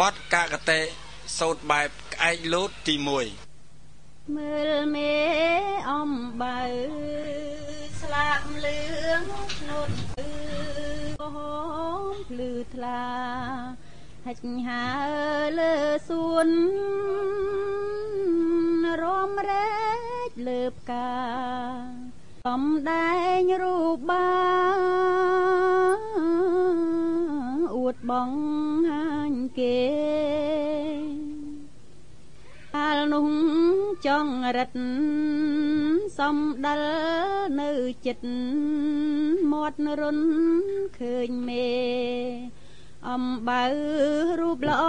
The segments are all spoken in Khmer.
បទកាកតេសោតបែបក្អែកលោតទី1មើលមេអំបើស្លាប់លឿងធ្នុតអឺហមភ្លឺថ្លាហិចហើលើសួនរំរែកលើផ្កាកំដែងរូបបាអួ បងហាញគេហាលនោះចង់រិតសំដិលនៅចិត្តមាត់រុនឃើញមេអំបៅរូបល្អ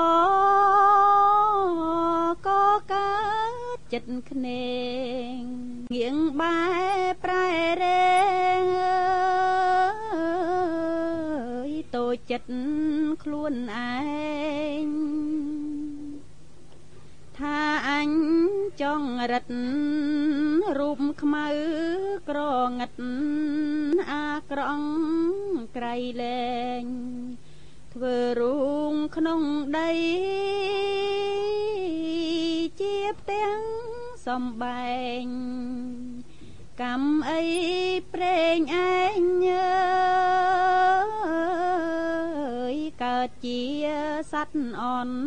ក៏កើតចិត្តភ្នែងងៀងបែប្រែរែ យតូចចិត្តខ្លួនឯងថាអញចង់រិតរូបខ្មៅក្រងឹតអាក្រង់ក្រៃលែងធ្វើរូងក្នុងដីជាផ្ទាំងសំបែងកម្មអីប្រេងឯងអើ ជាសัตว์អន់